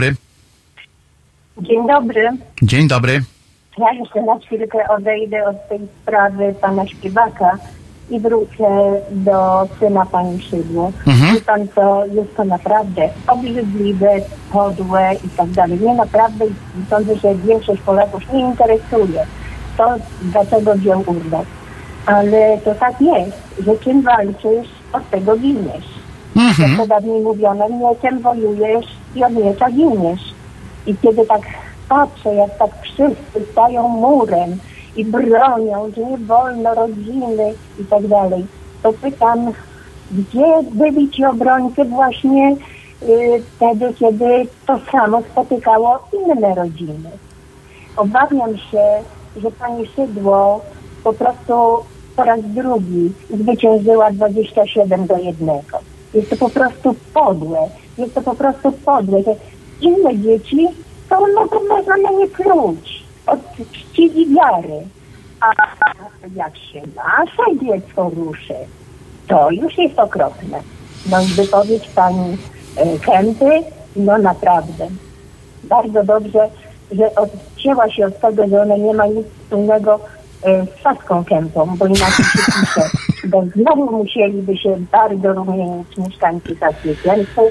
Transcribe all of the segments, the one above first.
dobry. Dzień dobry. Dzień dobry. Ja jeszcze na chwilkę odejdę od tej sprawy pana śpiewaka i wrócę do syna pani Szydło. Mhm. Wie pan co, jest to naprawdę obrzydliwe, podłe i tak dalej. Nie naprawdę sądzę, że większość Polaków nie interesuje to, dlaczego wziął urlop. Ale to tak jest, że czym walczysz, od tego giniesz. Mhm. Jak to dawniej mówiono, mieczem wojujesz i od miecza giniesz. I kiedy tak patrzę, jak tak wszyscy stają murem i bronią, że nie wolno rodziny i tak dalej, to pytam, gdzie byli ci obrońcy właśnie y, wtedy, kiedy to samo spotykało inne rodziny. Obawiam się, że pani Szydło po prostu po raz drugi zwyciężyła 27 do 1. Jest to po prostu podłe. Jest to po prostu podłe, inne dzieci to mogą można na nie pluć od czci i wiary. A jak się nasze dziecko ruszy, to już jest okropne. No i wypowiedź pani e, Kępy, no naprawdę. Bardzo dobrze, że odcięła się od tego, że ona nie ma nic wspólnego e, z Saską Kępą, bo inaczej się pisze. Bo znowu musieliby się bardzo rumienić mieszkańcy Saskiej Kępy,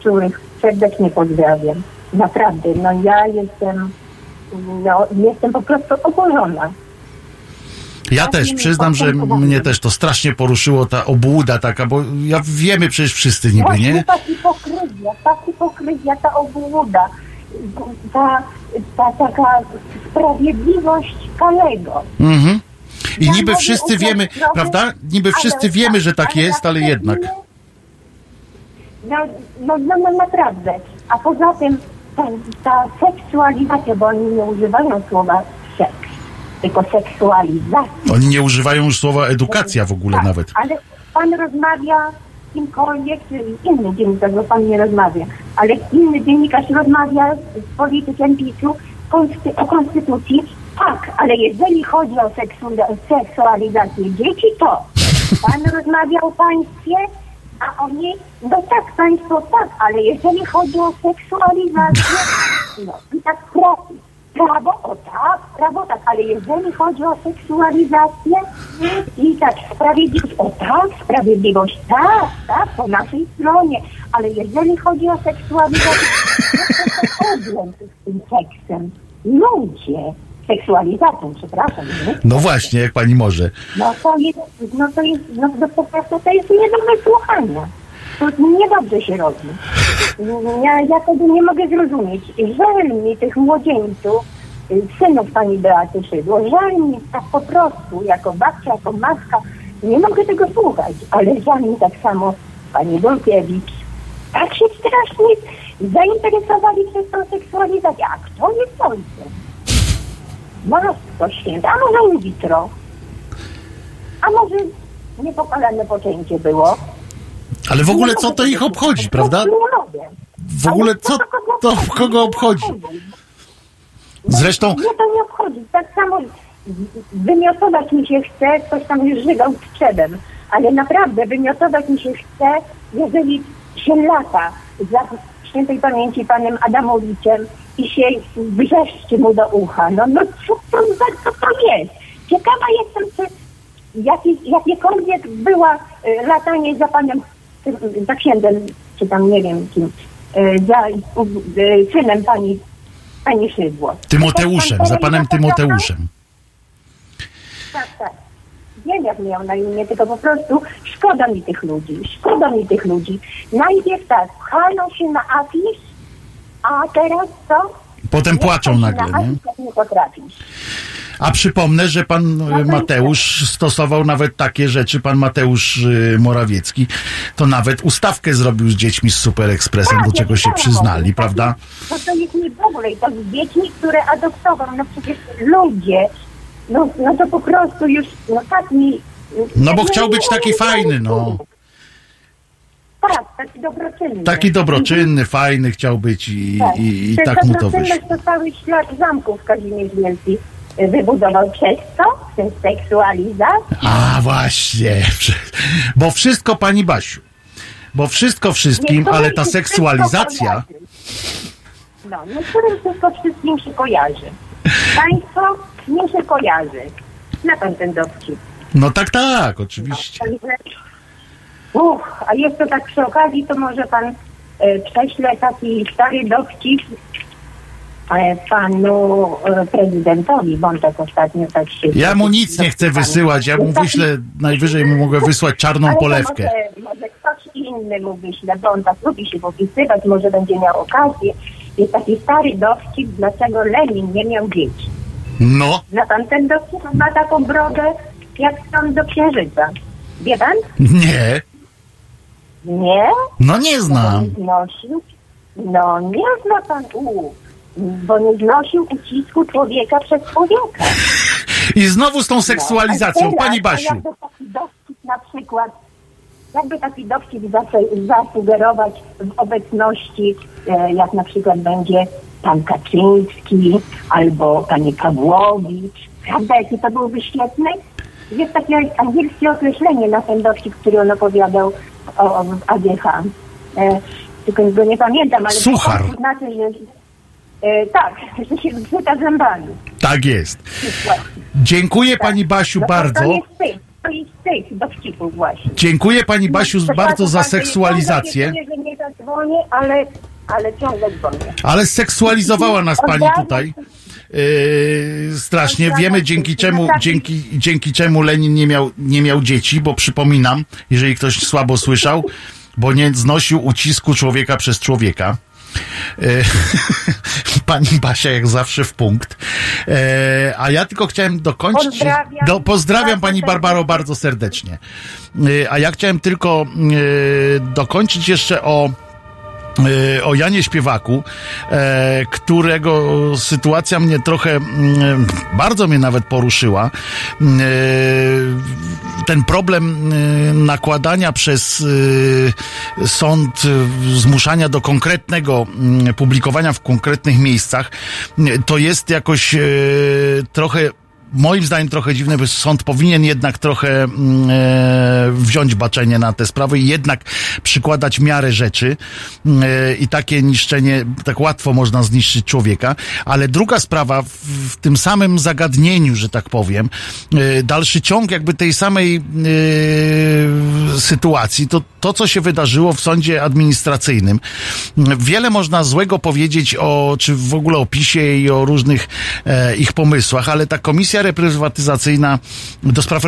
których serdecznie pozdrawiam. Naprawdę, no ja jestem, no jestem po prostu oburzona. Ja też przyznam, że mnie też to strasznie poruszyło, ta obłuda taka, bo ja wiemy przecież wszyscy niby, Właśnie nie? ta hipokryzja, ta hipokryzja, ta obłuda, ta, ta taka sprawiedliwość Kalego. Mhm. I niby wszyscy wiemy, prawda? Niby wszyscy tak, wiemy, że tak jest, ale na jednak. No, no, no, no naprawdę. A poza tym ta, ta seksualizacja, bo oni nie używają słowa seks, tylko seksualizacja. Oni nie używają już słowa edukacja w ogóle Tak, nawet. Ale pan rozmawia z kimkolwiek, inny dziennikarz, bo pan nie rozmawia, ale inny dziennikarz rozmawia z politykiem PiSu konsty- o konstytucji. Tak, ale jeżeli chodzi o seksu- seksualizację dzieci, to pan rozmawia o państwie, a oni, no tak, państwo tak, ale jeżeli chodzi o seksualizację, no i tak prawo, prawo, o tak, prawo tak, ale jeżeli chodzi o seksualizację i tak sprawiedliwość, o tak, sprawiedliwość, tak, tak, po naszej stronie, ale jeżeli chodzi o seksualizację, to jest problem z tym seksem. Ludzie, seksualizacją, przepraszam, nie? No właśnie, jak pani może. No to jest, no to jest, no to po prostu to jest nie do wysłuchania. To niedobrze się robi. Ja, ja tego nie mogę zrozumieć. Żal mi tych młodzieńców, synów pani Beaty Szydło, żal mi tak po prostu, jako babcia, jako matka, nie mogę tego słuchać, ale żal mi tak samo pani Dolkiewicz. Tak się strasznie zainteresowali przez tą seksualizację. A kto jest ojcem? Matko święta, a może in vitro? A może niepokalane poczęcie było? Ale w ogóle co to ich obchodzi, prawda? W ogóle co to kogo obchodzi? Zresztą Mnie to nie obchodzi. Tak samo wymiotować mi się chce, ktoś tam już żygał trzebem. Ale naprawdę wymiotować mi się chce, jeżeli się lata za świętej pamięci panem Adamowiczem i się wrzeszczy mu do ucha. No, no co to, co to jest? Ciekawa jestem, czy jaki, jakiekolwiek była y, latanie za panem, za księdzem, czy tam nie wiem kim, y, za y, synem pani, pani Szydło. Tymoteuszem, Pan za panem Tymoteuszem. Tak, tak. Wiem, jak miał na imię, tylko po prostu szkoda mi tych ludzi, szkoda mi tych ludzi. Najpierw tak, pchaną się na afisz, a teraz co? Potem płaczą nagle, na nie? nie. A przypomnę, że pan e, Mateusz stosował nawet takie rzeczy, pan Mateusz e, Morawiecki, to nawet ustawkę zrobił z dziećmi z Super Expressem, do Tak, czego się widziałam o przyznali, prawda? No to jest nie w ogóle, to z dziećmi, które adoptował, no przecież ludzie, no, no to po prostu już, no tak mi... No bo chciał być taki fajny, no. Tak, taki dobroczynny. Taki dobroczynny, fajny chciał być i, Tak. i, i tak mu to wyszło. to cały ślad zamków Kazimierz Wielki wybudował przez to, przez seksualizację. A właśnie, bo wszystko pani Basiu, bo wszystko wszystkim, ale ta seksualizacja. No, niektórym wszystko wszystkim się kojarzy. Państwo nie się kojarzy. Na pan ten dowcip. No tak, tak, oczywiście. Także, Uch, a jeszcze tak przy okazji, to może pan e, prześle taki stary dowcip e, panu e, prezydentowi, bo on tak ostatnio tak się... Ja mu nic nie chcę wysyłać, ja mu wyślę, najwyżej mu mogę wysłać czarną Ale to polewkę. Może, może ktoś inny mu wyśle, bo on tak lubi się popisywać, może będzie miał okazję. Jest taki stary dowcip, dlaczego Lenin nie miał dzieci. No, Zna pan ten dowcip? On Ma taką brodę, jak stąd do księżyca. Wie pan? nie, Nie? no nie znam. Nie znosił? No nie zna pan u, bo nie znosił ucisku człowieka przez człowieka. I znowu z tą seksualizacją, No, a pani teraz, Basiu. Jakby taki dowcip na przykład, jakby taki dowcip zasugerować w obecności, e, jak na przykład będzie pan Kaczyński albo pani Pawłowicz, prawda, jaki to byłby świetny? Jest takie angielskie określenie na ten dowcip, który on opowiadał o, AGH. E, tylko go nie pamiętam, ale Suchar. to znaczy, że e, tak, że się zgrzyta zębami. Tak jest. Dziękuję pani Basiu No bardzo. To jest tych, to jest tych dowcipów właśnie. Dziękuję pani Basiu Przepraszam bardzo za seksualizację. Ja że nie zadzwonię, ale, ale ciągle dzwonię. Ale seksualizowała nas pani tutaj. Yy, strasznie. Wiemy dzięki czemu, dzięki, dzięki czemu Lenin nie miał, nie miał dzieci, bo przypominam, jeżeli ktoś słabo słyszał, bo nie znosił ucisku człowieka przez człowieka. Yy, Pani Basia jak zawsze w punkt. Yy, a ja tylko chciałem dokończyć. Pozdrawiam. Do, pozdrawiam pani Barbaro bardzo serdecznie. A ja chciałem tylko dokończyć jeszcze o o Janie Śpiewaku, e, którego sytuacja mnie trochę, mm, bardzo mnie nawet poruszyła. Mm, e, Ten problem e, nakładania przez e, sąd e, zmuszania do konkretnego mm, publikowania w konkretnych miejscach, mm, to jest jakoś e, trochę moim zdaniem trochę dziwne, bo sąd powinien jednak trochę mm, e, wziąć baczenie na te sprawy i jednak przykładać miarę rzeczy mm, e, i takie niszczenie, tak łatwo można zniszczyć człowieka, ale druga sprawa w, w tym samym zagadnieniu, że tak powiem, e, dalszy ciąg jakby tej samej e, sytuacji, to to, co się wydarzyło w sądzie administracyjnym. Wiele można złego powiedzieć o, czy w ogóle o PiSie i o różnych e, ich pomysłach, ale ta komisja reprywatyzacyjna do spraw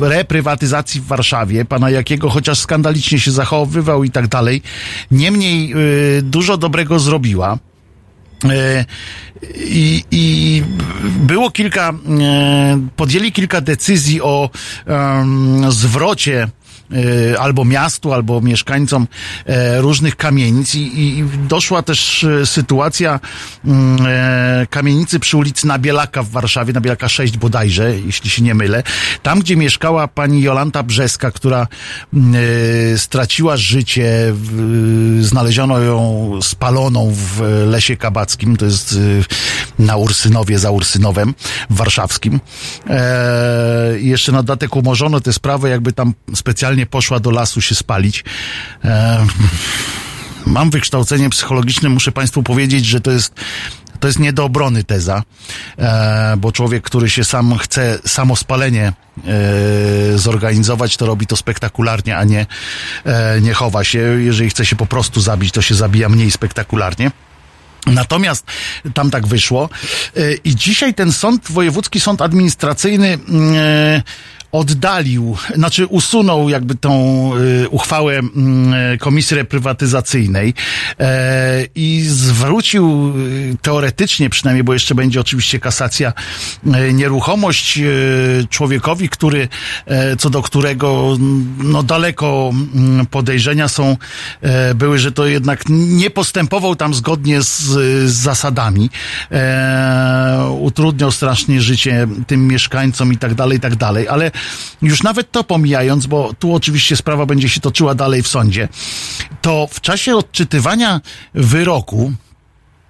reprywatyzacji w Warszawie, pana Jakiego, chociaż skandalicznie się zachowywał i tak dalej, niemniej y, dużo dobrego zrobiła. E, I, I było kilka, e, podjęli kilka decyzji o em, zwrocie albo miastu, albo mieszkańcom e, różnych kamienic i, i doszła też e, sytuacja mm, e, kamienicy przy ulicy Nabielaka w Warszawie, Nabielaka 6 bodajże, jeśli się nie mylę. Tam, gdzie mieszkała pani Jolanta Brzeska, która mm, e, straciła życie, znaleziono ją spaloną w Lesie Kabackim, to jest e, na Ursynowie, za Ursynowem warszawskim. E, jeszcze na dodatek umorzono tę sprawę, jakby tam specjalnie poszła do lasu się spalić. E, mam wykształcenie psychologiczne, muszę Państwu powiedzieć, że to jest to jest nie do obrony teza, e, bo człowiek, który się sam chce samospalenie e, zorganizować, to robi to spektakularnie, a nie, e, nie chowa się. Jeżeli chce się po prostu zabić, to się zabija mniej spektakularnie. Natomiast tam tak wyszło. I dzisiaj ten sąd, wojewódzki sąd administracyjny, e, oddalił, znaczy usunął jakby tą y, uchwałę mm, Komisji Reprywatyzacyjnej e, i zwrócił y, teoretycznie przynajmniej, bo jeszcze będzie oczywiście kasacja, y, nieruchomość y, człowiekowi, który, e, co do którego mm, no daleko mm, podejrzenia są, e, były, że to jednak nie postępował tam zgodnie z, z zasadami, utrudniał strasznie życie tym mieszkańcom i tak dalej, i tak dalej, ale już nawet to pomijając, bo tu oczywiście sprawa będzie się toczyła dalej w sądzie, to w czasie odczytywania wyroku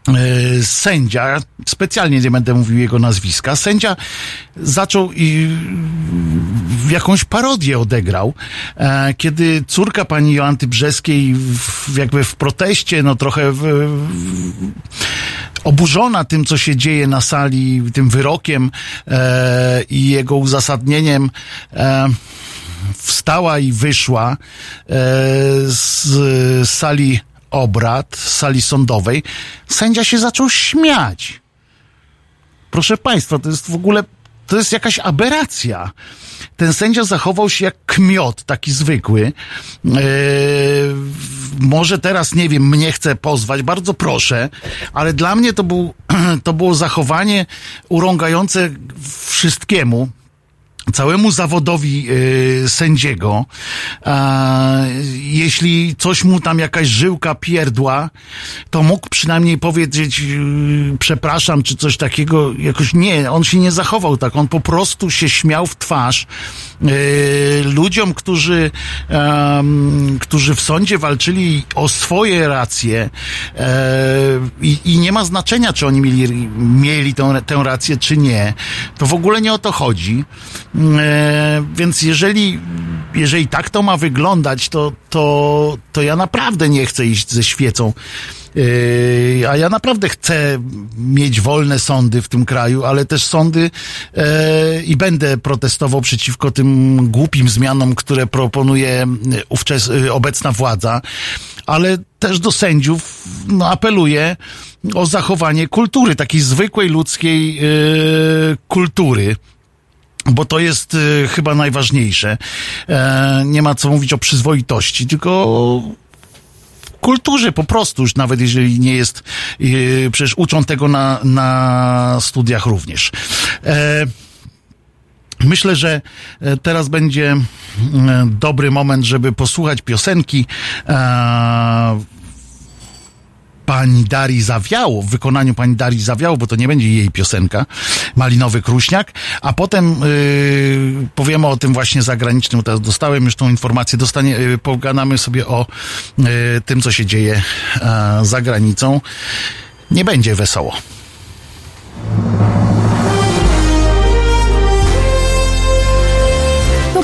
e, sędzia, specjalnie nie będę mówił jego nazwiska, sędzia zaczął i jakąś parodię odegrał, e, kiedy córka pani Joanty Brzeskiej jakby w proteście, no trochę w, oburzona tym, co się dzieje na sali, tym wyrokiem e, i jego uzasadnieniem, e, wstała i wyszła e, z, z sali obrad, z sali sądowej. Sędzia się zaczął śmiać. Proszę Państwa, to jest w ogóle, to jest jakaś aberracja ten sędzia zachował się jak kmiot, taki zwykły. Yy, może teraz, nie wiem, mnie chce pozwać, bardzo proszę, ale dla mnie to, był, to było zachowanie urągające wszystkiemu całemu zawodowi y, sędziego, jeśli coś mu tam jakaś żyłka pierdła, to mógł przynajmniej powiedzieć y, przepraszam, czy coś takiego, jakoś nie, on się nie zachował tak, on po prostu się śmiał w twarz y, ludziom, którzy, którzy w sądzie walczyli o swoje racje i, i nie ma znaczenia, czy oni mieli, mieli tę, tę rację, czy nie. To w ogóle nie o to chodzi. E, więc jeżeli, jeżeli tak to ma wyglądać, to, to, to ja naprawdę nie chcę iść ze świecą. E, a ja naprawdę chcę mieć wolne sądy w tym kraju, ale też sądy e, i będę protestował przeciwko tym głupim zmianom, które proponuje ówczes, obecna władza, ale też do sędziów no, apeluję o zachowanie kultury, takiej zwykłej ludzkiej kultury bo to jest y, chyba najważniejsze. E, nie ma co mówić o przyzwoitości, tylko o kulturze po prostu, już nawet jeżeli nie jest, y, przecież uczą tego na, na studiach również. E, Myślę, że e, teraz będzie dobry moment, żeby posłuchać piosenki. E, pani Darii Zawiało, w wykonaniu pani Darii Zawiało, bo to nie będzie jej piosenka, Malinowy Kruśniak, a potem yy, powiemy o tym właśnie zagranicznym, teraz dostałem już tą informację, dostanie, yy, pogadamy sobie o yy, tym, co się dzieje yy, za granicą. Nie będzie wesoło.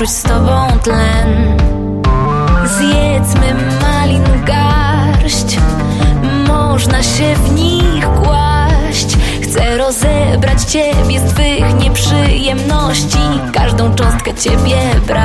Poczuć z tobą tlen. Zjedzmy malin garść Można się w nich kłaść. Chcę rozebrać ciebie z twych nieprzyjemności Każdą cząstkę ciebie brać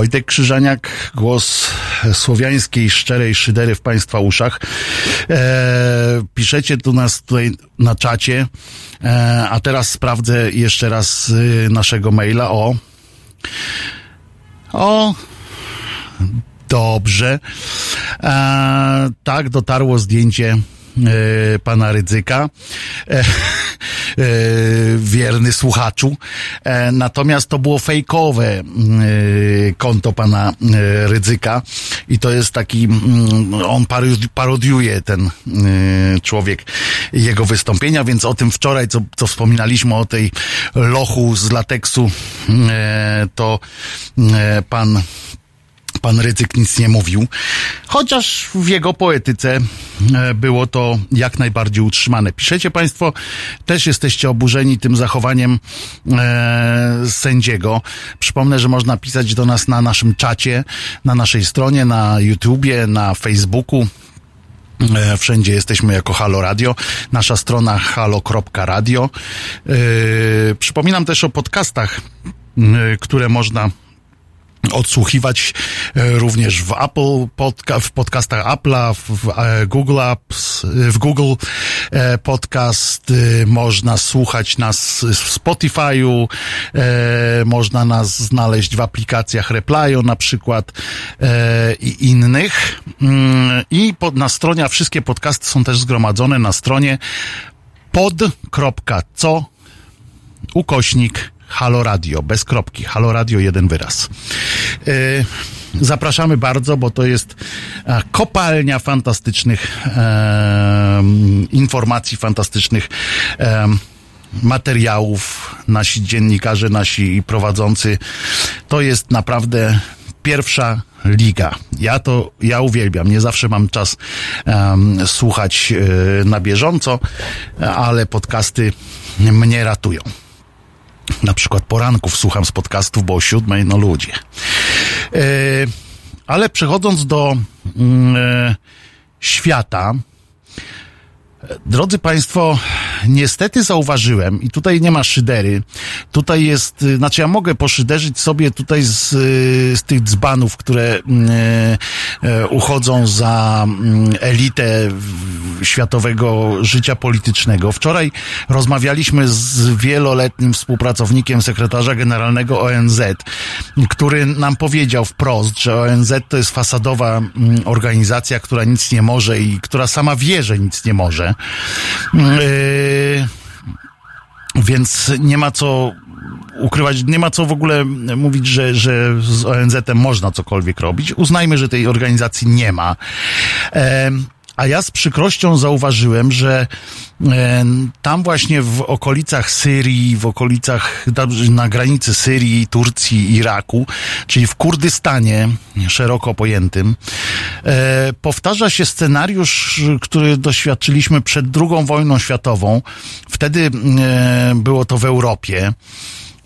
Wojtek Krzyżaniak, głos słowiańskiej, szczerej szydery w Państwa uszach. E, piszecie tu nas tutaj na czacie, e, a teraz sprawdzę jeszcze raz y, naszego maila. O, o, dobrze. E, tak, dotarło zdjęcie e, pana Rydzyka. E, wierny słuchaczu. E, natomiast to było fejkowe e, konto pana Rydzyka i to jest taki, mm, on parodi- parodiuje ten człowiek jego wystąpienia, więc o tym wczoraj, co, co wspominaliśmy o tej lochu z lateksu, to pan Pan Rydzyk nic nie mówił, chociaż w jego poetyce e, było to jak najbardziej utrzymane. Piszecie Państwo, też jesteście oburzeni tym zachowaniem e, sędziego. Przypomnę, że można pisać do nas na naszym czacie, na naszej stronie, na YouTubie, na Facebooku. E, Wszędzie jesteśmy jako Halo Radio. Nasza strona halo.radio. E, Przypominam też o podcastach, które można odsłuchiwać e, również w Apple, podca- w podcastach Apple'a, w, e, Google Apps, e, w Google Podcast, można słuchać nas w Spotify'u, można nas znaleźć w aplikacjach Replyo na przykład i innych. Mm, I pod, na stronie, a wszystkie podcasty są też zgromadzone na stronie pod.co ukośnik Halo Radio, bez kropki. Halo Radio, jeden wyraz. Yy, zapraszamy bardzo, bo to jest e, kopalnia fantastycznych e, informacji, fantastycznych e, materiałów. Nasi dziennikarze, nasi prowadzący. To jest naprawdę pierwsza liga. Ja to, ja uwielbiam. Nie zawsze mam czas em, słuchać e, na bieżąco, ale podcasty mnie ratują. Na przykład poranków słucham z podcastów, bo o siódmej, no ludzie. E, ale przechodząc do e, świata, Drodzy Państwo, niestety zauważyłem, i tutaj nie ma szydery, tutaj jest, y, znaczy ja mogę poszyderzyć sobie tutaj z, y, z tych dzbanów, które y, uchodzą za mm, elitę światowego życia politycznego. Wczoraj rozmawialiśmy z wieloletnim współpracownikiem sekretarza generalnego ONZ, który nam powiedział wprost, że ONZ to jest fasadowa mm, organizacja, która nic nie może i która sama wie, że nic nie może. Yy, więc nie ma co ukrywać, nie ma co w ogóle mówić, że, że z ONZ-em można cokolwiek robić. Uznajmy, że tej organizacji nie ma. Em, a ja z przykrością zauważyłem, że em, tam właśnie w okolicach Syrii, w okolicach na granicy Syrii, Turcji, Iraku, czyli w Kurdystanie szeroko pojętym, e, powtarza się scenariusz, który doświadczyliśmy przed II wojną światową. Wtedy e, było to w Europie,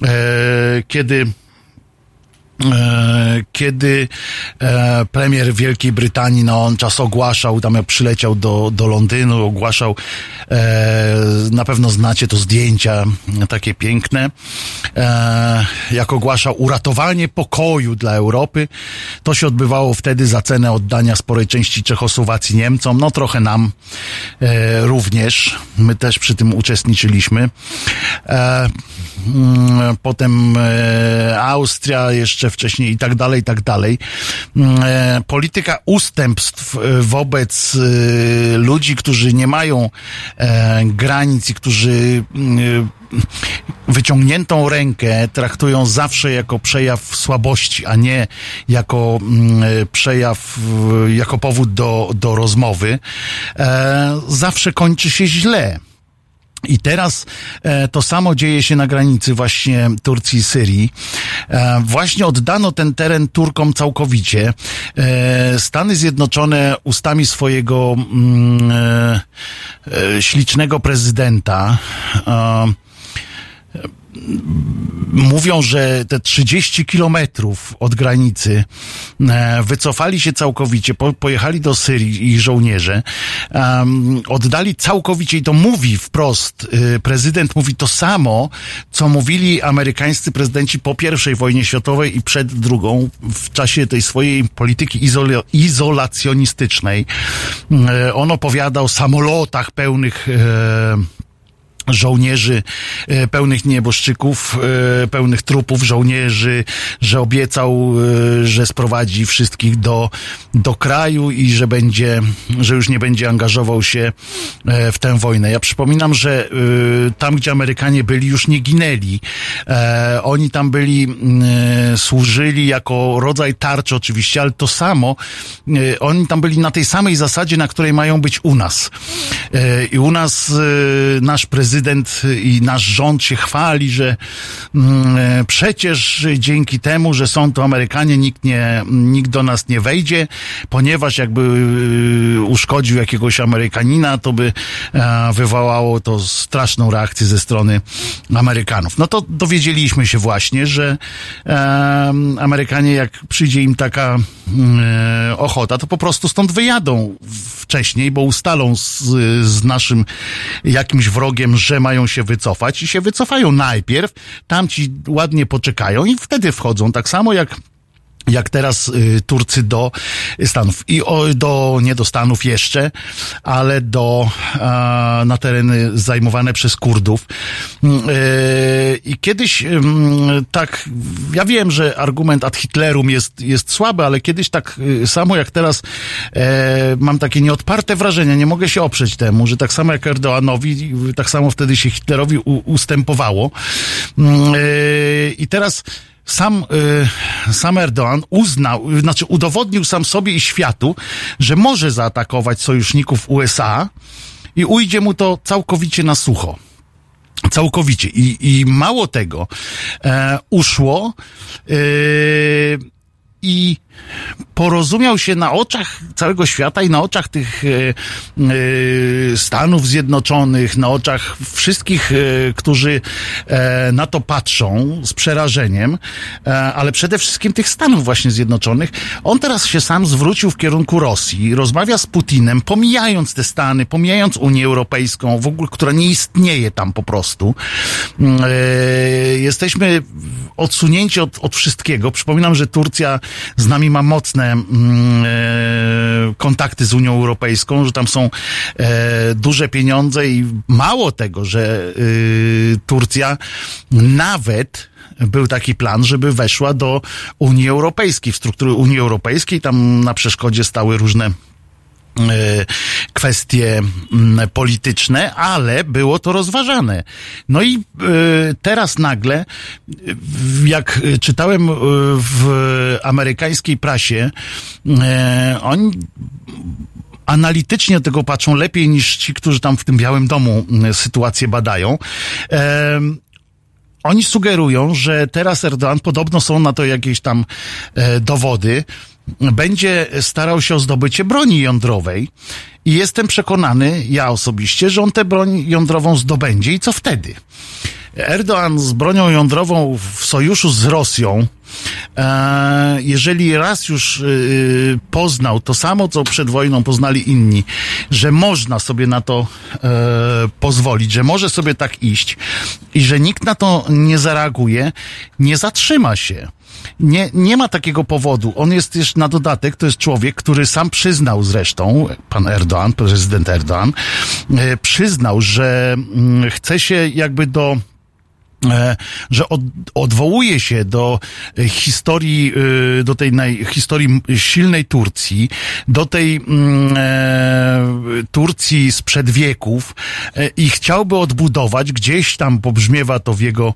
e, kiedy e, kiedy e, premier Wielkiej Brytanii, no on czas ogłaszał, tam jak przyleciał do, do Londynu, ogłaszał, e, na pewno znacie to zdjęcia, takie piękne, e, jak ogłaszał uratowanie pokoju dla Europy. To się odbywało wtedy za cenę oddania sporej części Czechosłowacji Niemcom, no trochę nam e, również. My też przy tym uczestniczyliśmy. Mm, potem e, Austria jeszcze wcześniej i tak dalej, i tak dalej. Mm, e, Polityka ustępstw e, wobec ludzi, którzy nie mają granic i którzy mm, wyciągniętą rękę traktują zawsze jako przejaw słabości, a nie jako przejaw, jako powód do, do rozmowy, zawsze kończy się źle. I teraz e, to samo dzieje się na granicy właśnie Turcji i Syrii. E, właśnie oddano ten teren Turkom całkowicie. E, Stany Zjednoczone ustami swojego mm, e, e, ślicznego prezydenta e, mówią, że te 30 kilometrów od granicy e, wycofali się całkowicie, po, pojechali do Syrii ich żołnierze, um, oddali całkowicie i to mówi wprost, y, prezydent mówi to samo, co mówili amerykańscy prezydenci po pierwszej wojnie światowej i przed drugą w czasie tej swojej polityki izol izolacjonistycznej. E, on opowiada o samolotach pełnych e, żołnierzy e, pełnych nieboszczyków, e, pełnych trupów żołnierzy, że obiecał, e, że sprowadzi wszystkich do, do kraju i że będzie, że już nie będzie angażował się w tę wojnę. Ja przypominam, że tam, gdzie Amerykanie byli, już nie ginęli. Oni tam byli, służyli jako rodzaj tarczy oczywiście, ale to samo, oni tam byli na tej samej zasadzie, na której mają być u nas. I u nas nasz prezydent i nasz rząd się chwali, że mm, e, przecież dzięki temu, że są to Amerykanie, nikt, nie, nikt do nas nie wejdzie, ponieważ jakby e, uszkodził jakiegoś Amerykanina, to by e, wywołało to straszną reakcję ze strony Amerykanów. No to dowiedzieliśmy się właśnie, że Amerykanie, jak przyjdzie im taka e, ochota, to po prostu stąd wyjadą wcześniej, bo ustalą z, z naszym jakimś wrogiem, że mają się wycofać i się wycofają najpierw, tamci ładnie poczekają i wtedy wchodzą. Tak samo jak jak teraz y, Turcy do Stanów i o, do, nie do Stanów jeszcze, ale do, a, na tereny zajmowane przez Kurdów. Y, I kiedyś y, tak, ja wiem, że argument ad Hitlerum jest, jest słaby, ale kiedyś tak y, samo jak teraz e, mam takie nieodparte wrażenie, nie mogę się oprzeć temu, że tak samo jak Erdoanowi, tak samo wtedy się Hitlerowi u, ustępowało. Y, I teraz sam, y, sam Erdoğan uznał, znaczy udowodnił sam sobie i światu, że może zaatakować sojuszników USA i ujdzie mu to całkowicie na sucho. Całkowicie. I, i mało tego, e, uszło y, i porozumiał się na oczach całego świata i na oczach tych e, e, Stanów Zjednoczonych, na oczach wszystkich, e, którzy na to patrzą z przerażeniem, ale przede wszystkim tych Stanów właśnie Zjednoczonych. On teraz się sam zwrócił w kierunku Rosji, rozmawia z Putinem, pomijając te Stany, pomijając Unię Europejską, w ogóle, która nie istnieje tam po prostu. Jesteśmy odsunięci od, od wszystkiego. Przypominam, że Turcja z nami ma mocne mm, e, kontakty z Unią Europejską, że tam są e, duże pieniądze i mało tego, że y, Turcja nawet był taki plan, żeby weszła do Unii Europejskiej, w struktury Unii Europejskiej. Tam na przeszkodzie stały różne e, kwestie mm, polityczne, ale było to rozważane. No i e, teraz nagle, w- jak czytałem w amerykańskiej prasie, oni analitycznie do tego patrzą lepiej niż ci, którzy tam w tym Białym Domu sytuację badają. Oni sugerują, że teraz Erdoğan, podobno są na to jakieś tam dowody, będzie starał się o zdobycie broni jądrowej i jestem przekonany, ja osobiście, że on tę broń jądrową zdobędzie i co wtedy? Erdoğan z bronią jądrową w sojuszu z Rosją, e, jeżeli raz już e, poznał to samo, co przed wojną poznali inni, że można sobie na to e, pozwolić, że może sobie tak iść i że nikt na to nie zareaguje, nie zatrzyma się. Nie, nie ma takiego powodu. On jest też na dodatek, to jest człowiek, który sam przyznał zresztą, pan Erdoğan, prezydent Erdoğan, e, przyznał, że mm, chce się jakby do że od, odwołuje się do e, historii, e, do tej naj, historii silnej Turcji, do tej mm, e, Turcji sprzed wieków e, i chciałby odbudować, gdzieś tam pobrzmiewa to w jego, e,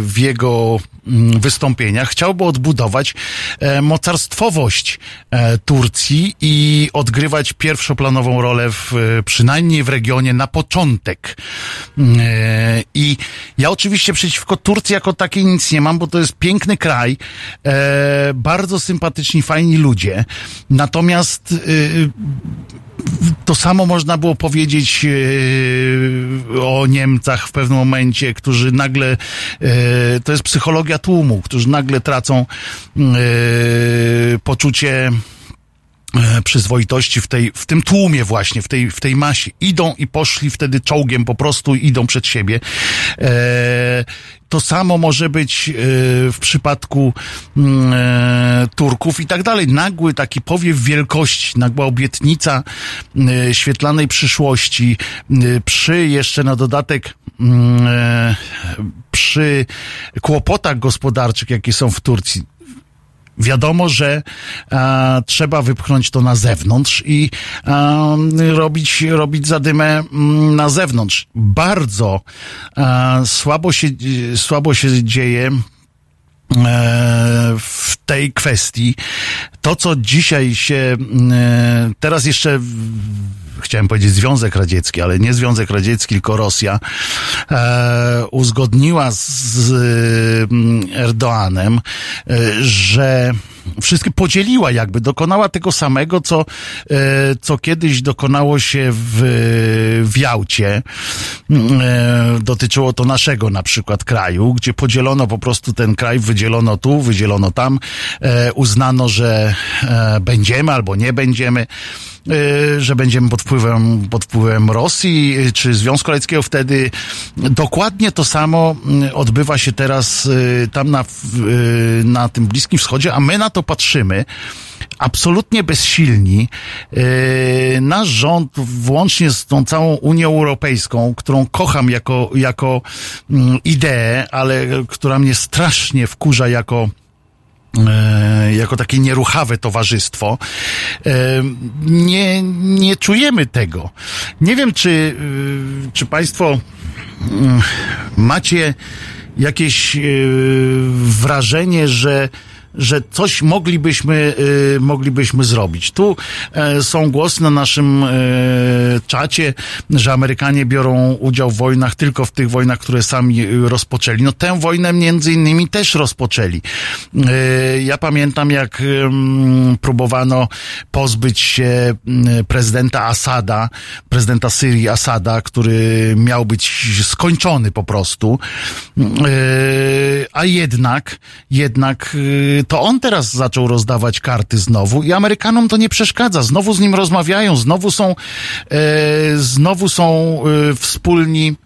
w jego mm, wystąpieniach, chciałby odbudować e, mocarstwowość e, Turcji i odgrywać pierwszoplanową rolę w, e, przynajmniej w regionie na początek. E, I ja oczywiście przeciwko Turcji jako takiej nic nie mam, bo to jest piękny kraj, e, bardzo sympatyczni, fajni ludzie. Natomiast e, To samo można było powiedzieć e, o Niemcach w pewnym momencie, którzy nagle, e, to jest psychologia tłumu, którzy nagle tracą poczucie przyzwoitości w, tej, w tym tłumie właśnie, w tej, w tej masie. Idą i poszli wtedy czołgiem po prostu, idą przed siebie. E, to samo może być e, w przypadku mm, e, Turków i tak dalej. Nagły taki powiew wielkości, nagła obietnica e, świetlanej przyszłości, e, przy jeszcze na dodatek mm, e, przy kłopotach gospodarczych, jakie są w Turcji wiadomo, że trzeba wypchnąć to na zewnątrz i e, robić, robić zadymę mm, na zewnątrz. Bardzo słabo, się, słabo się dzieje e, w tej kwestii. To, co dzisiaj się, e, teraz jeszcze chciałem powiedzieć Związek Radziecki, ale nie Związek Radziecki, tylko Rosja, e, uzgodniła z, mm, Erdoanem, e, że wszystkie podzieliła jakby, dokonała tego samego, co, e, co kiedyś dokonało się w, w Jałcie. E, dotyczyło to naszego na przykład kraju, gdzie podzielono po prostu ten kraj, wydzielono tu, wydzielono tam, e, uznano, że będziemy albo nie będziemy że będziemy pod wpływem, pod wpływem Rosji czy Związku Radzieckiego wtedy. Dokładnie to samo mm, odbywa się teraz tam na, na tym Bliskim Wschodzie, a my na to patrzymy absolutnie bezsilni. E, Nasz rząd, włącznie z tą całą Unią Europejską, którą kocham jako, jako mm, ideę, ale która mnie strasznie wkurza jako e, jako takie nieruchawe towarzystwo, e, nie, nie czujemy tego. Nie wiem, czy, y, czy Państwo mm, macie jakieś y, wrażenie, że że coś moglibyśmy, y, moglibyśmy zrobić. Tu e, są głosy na naszym e, czacie, że Amerykanie biorą udział w wojnach tylko w tych wojnach, które sami y, rozpoczęli. No tę wojnę między innymi też rozpoczęli. E, ja pamiętam, jak próbowano pozbyć się mm, prezydenta Asada, prezydenta Syrii Asada, który miał być skończony po prostu. A jednak, jednak to on teraz zaczął rozdawać karty znowu i Amerykanom to nie przeszkadza. Znowu z nim rozmawiają, znowu są, yy, znowu są yy, wspólni.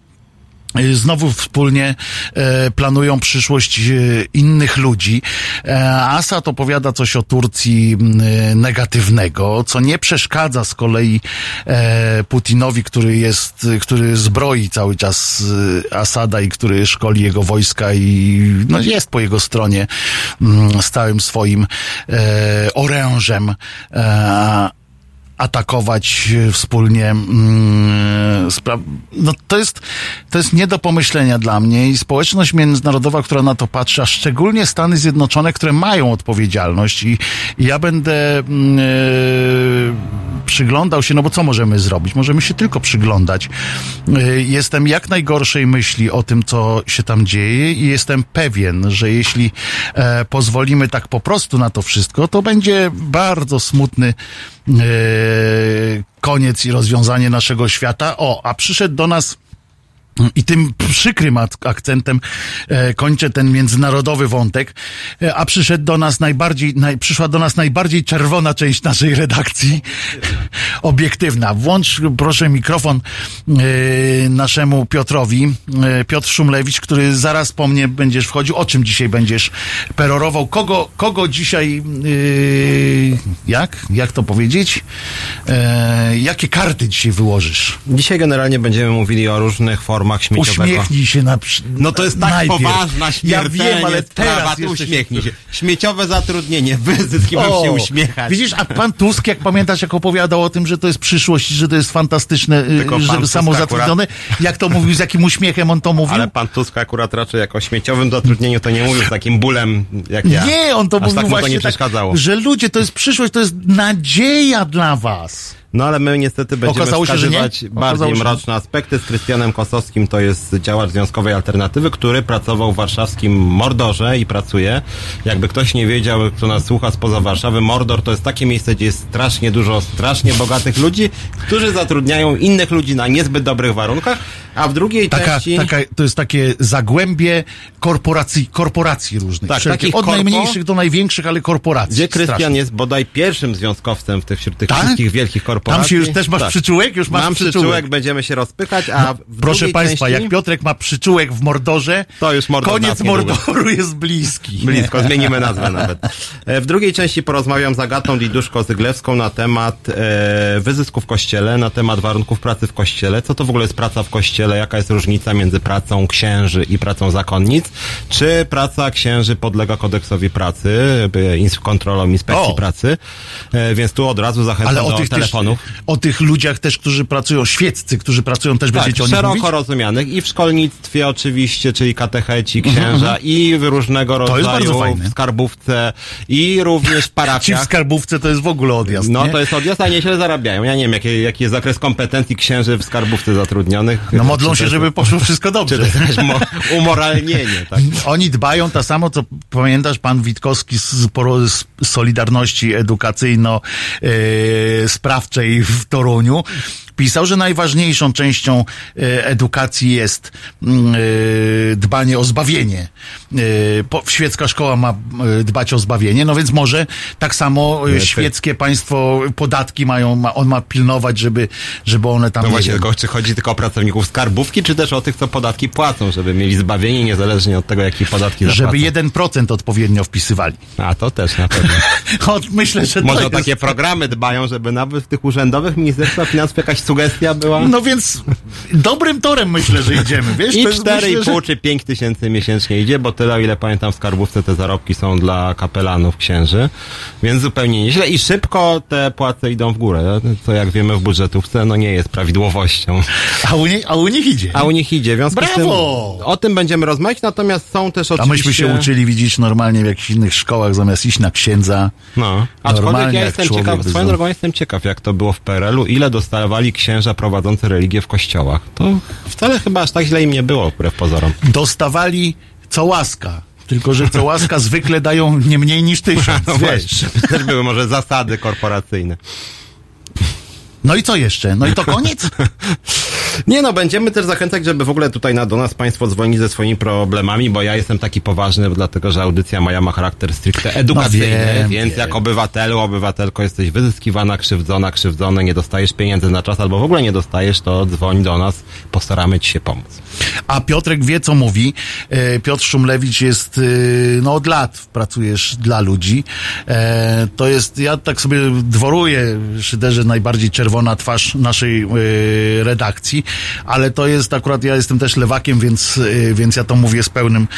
Y, Znowu wspólnie e, planują przyszłość e, innych ludzi. E, Assad opowiada coś o Turcji negatywnego, co nie przeszkadza z kolei Putinowi, który jest, który zbroi cały czas Asada i który szkoli jego wojska i no, jest po jego stronie m, z całym swoim orężem. Atakować wspólnie mm, no to jest to jest nie do pomyślenia dla mnie i społeczność międzynarodowa, która na to patrzy, a szczególnie Stany Zjednoczone, które mają odpowiedzialność i, i ja będę e, przyglądał się, no bo co możemy zrobić? Możemy się tylko przyglądać. E, Jestem jak najgorszej myśli o tym, co się tam dzieje i jestem pewien, że jeśli e, pozwolimy tak po prostu na to wszystko, to będzie bardzo smutny koniec i rozwiązanie naszego świata. O, a przyszedł do nas i tym przykrym ak- akcentem e, kończę ten międzynarodowy wątek, e, a przyszedł do nas najbardziej, naj, przyszła do nas najbardziej czerwona część naszej redakcji, obiektywna. Włącz proszę mikrofon e, naszemu Piotrowi, Piotr Szumlewicz, który zaraz po mnie będziesz wchodził. O czym dzisiaj będziesz perorował? Kogo, kogo dzisiaj, jak? Jak to powiedzieć? Jakie karty dzisiaj wyłożysz? Dzisiaj generalnie będziemy mówili o różnych formach śmieciowego. Uśmiechnij się na No to jest tak najpierw. poważna Ja śmiertelnie wiem, ale sprawa, teraz uśmiechnij się. Śmieciowe zatrudnienie, wyzysk i mam się uśmiechać. Widzisz, a pan Tusk, jak pamiętasz, jak opowiadał o tym, że to jest przyszłość, że to jest fantastyczne, y, Tylko że Tusk samozatrudniony, jak to mówił, z jakim uśmiechem on to mówił? Ale pan Tusk akurat raczej jako śmieciowym zatrudnieniu to nie mówił z takim bólem jak ja. Nie, on to Aż mówił tak mu to właśnie nie tak, przeszkadzało. że ludzie, to jest przyszłość, to jest nadzieja dla was. No ale my niestety będziemy Okazało się, że nie? wskazywać Okazało bardziej się, że- mroczne aspekty. Z Krystianem Kosowskim to jest działacz Związkowej Alternatywy, który pracował w warszawskim Mordorze i pracuje. Jakby ktoś nie wiedział, kto nas słucha spoza Warszawy, Mordor to jest takie miejsce, gdzie jest strasznie dużo strasznie bogatych ludzi, którzy zatrudniają innych ludzi na niezbyt dobrych warunkach, a w drugiej Taka, części... taka, to jest takie zagłębie korporacji, korporacji różnych. Tak, Wszelkie- takich od korpo- najmniejszych do największych, ale korporacji. Gdzie Krystian jest bodaj pierwszym związkowcem w tych, wśród tych Tak? wszystkich wielkich korporacji. Tam się już też masz przyczółek? Już masz Mam przyczółek. przyczółek, będziemy się rozpychać, a w Proszę Państwa, części... jak Piotrek ma przyczółek w Mordorze, To już Mordor koniec. Mordoru jest bliski. Blisko, zmienimy nazwę nawet. E, W drugiej części porozmawiam z Agatą Liduszko-Zyglewską na temat e, wyzysku w kościele, na temat warunków pracy w kościele. Co to w ogóle jest praca w kościele? Jaka jest różnica między pracą księży i pracą zakonnic? Czy praca księży podlega kodeksowi pracy, kontrolom inspekcji O! pracy? E, więc tu od razu zachęcam do tych, też, telefonów. O tych ludziach też, którzy pracują, świeccy, którzy pracują, też Tak, będziecie o nich szeroko mówić? rozumianych i w szkolnictwie oczywiście, czyli katecheci, księża i w różnego Mhm, rodzaju w skarbówce i również w Ci w parafiach. skarbówce to jest w ogóle odjazd, No nie? to jest odjazd, a nieźle zarabiają. Ja nie wiem, jaki, jaki jest zakres kompetencji księży w skarbówce zatrudnionych. No modlą Czy się, to- żeby poszło wszystko Czy dobrze. to jest umoralnienie, tak? Oni dbają tak samo, co pamiętasz pan Witkowski z, z Solidarności Edukacyjno-Sprawczej w Toruniu. Pisał, że najważniejszą częścią e, edukacji jest mm, e, dbanie o zbawienie. E, Świecka szkoła ma dbać o zbawienie, no więc może tak samo świeckie państwo podatki mają, ma, on ma pilnować, żeby, żeby one tam No nie właśnie, tylko, czy chodzi tylko o pracowników skarbówki, czy też o tych, co podatki płacą, żeby mieli zbawienie niezależnie od tego, jakie podatki żeby zapłacą? 1% odpowiednio wpisywali. A, to też na pewno. Myślę, że Może o takie jest... programy dbają, żeby nawet w tych urzędowych Ministerstwa Finansów jakaś sugestia była? No więc dobrym torem myślę, że idziemy. Wiesz, I to jest, 4,5 myślę, że... czy 5 tysięcy miesięcznie idzie, bo tyle, o ile pamiętam w skarbówce te zarobki są dla kapelanów, księży, więc zupełnie nieźle i szybko te płace idą w górę, co jak wiemy w budżetówce, no nie jest prawidłowością. A u, nie, a u nich idzie. A u nich idzie, w związku z tym Brawo! o tym będziemy rozmawiać, natomiast są też A oczywiście... myśmy się uczyli, widzieć normalnie w jakichś innych szkołach, zamiast iść na księdza. No, aczkolwiek ja jestem ciekaw, swoją drogą jestem ciekaw, jak to było w PRL-u, ile dostawali księża prowadzący religię w kościołach. To wcale chyba aż tak źle im nie było, wbrew pozorom. Dostawali co łaska. Tylko, że co łaska zwykle dają nie mniej niż tysiąc, No wiesz. też były może zasady korporacyjne. No i co jeszcze? No i to koniec? Nie no, będziemy też zachęcać, żeby w ogóle tutaj na, do nas Państwo dzwonić ze swoimi problemami, bo ja jestem taki poważny, dlatego że audycja moja ma charakter stricte edukacyjny, No wiem, więc wiem. jak obywatelu, obywatelko jesteś wyzyskiwana, krzywdzona, krzywdzony, nie dostajesz pieniędzy na czas albo w ogóle nie dostajesz, to dzwoń do nas, postaramy Ci się pomóc. A Piotrek wie, co mówi. E, Piotr Szumlewicz jest, e, no od lat pracujesz dla ludzi. E, To jest, ja tak sobie dworuję, szyderze najbardziej czerwona twarz naszej redakcji, ale to jest akurat, ja jestem też lewakiem, więc, więc ja to mówię z pełnym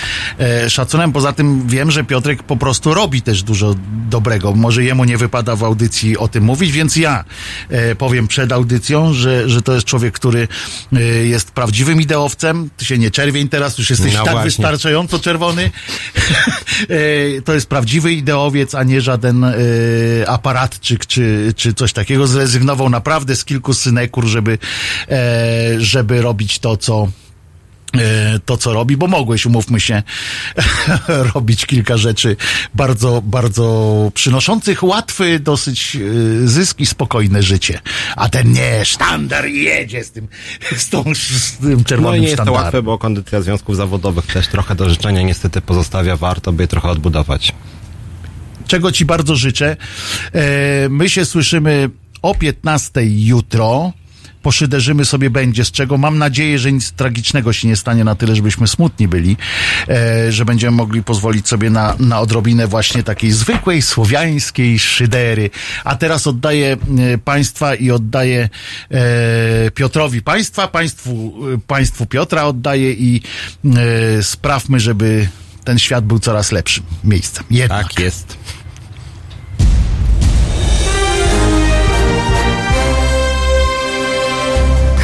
szacunem. Poza tym wiem, że Piotrek po prostu robi też dużo dobrego. Może jemu nie wypada w audycji o tym mówić, więc ja powiem przed audycją, że, że to jest człowiek, który jest prawdziwym ideowcem. Ty się nie czerwień teraz, już jesteś No tak właśnie. wystarczająco czerwony. E, to jest prawdziwy ideowiec, a nie żaden e, aparatczyk czy, czy coś takiego. Zrezygnował naprawdę z kilku synekur, żeby, e, żeby robić to, co to, co robi, bo mogłeś, umówmy się, robić kilka rzeczy bardzo, bardzo przynoszących łatwy dosyć e, zysk i spokojne życie. A ten nie, sztandar jedzie z tym, z, tą, z tym No czerwonym i nie jest to sztandarem. łatwe, bo kondycja związków zawodowych też trochę do życzenia niestety pozostawia, warto by je trochę odbudować. czego Ci bardzo życzę. E, my się słyszymy o 15 jutro. Poszyderzymy sobie będzie, z czego mam nadzieję, że nic tragicznego się nie stanie na tyle, żebyśmy smutni byli, e, że będziemy mogli pozwolić sobie na, na odrobinę właśnie takiej zwykłej słowiańskiej szydery. A teraz oddaję e, Państwa i oddaję e, Piotrowi Państwa, Państwu, e, państwu Piotra oddaję i e, sprawmy, żeby ten świat był coraz lepszym miejscem. Jednak. Tak jest.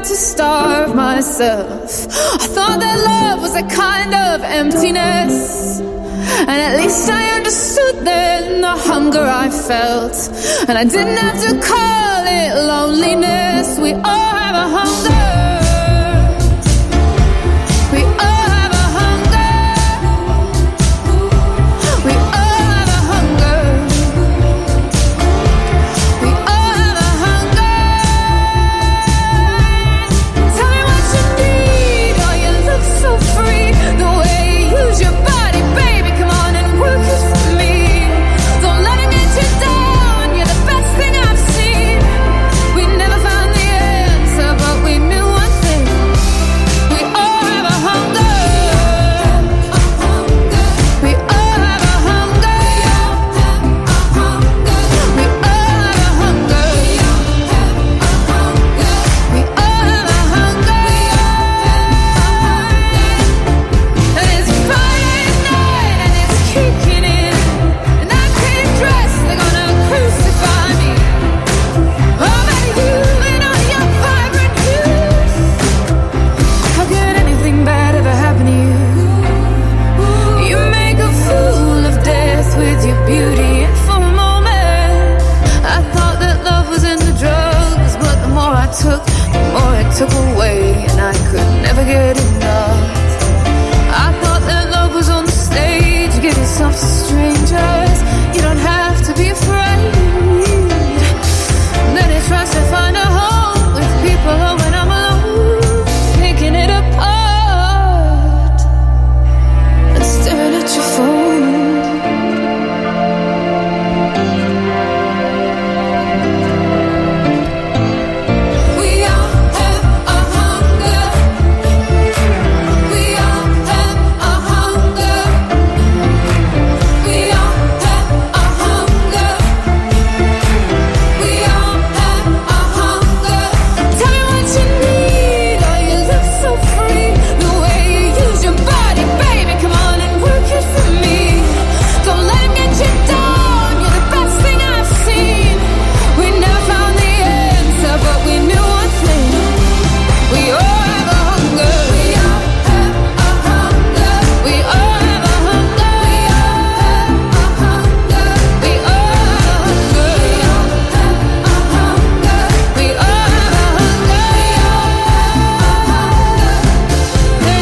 I started to starve myself. I thought that love was a kind of emptiness. And at least I understood then the hunger I felt. And I didn't have to call it loneliness. We all have a hunger.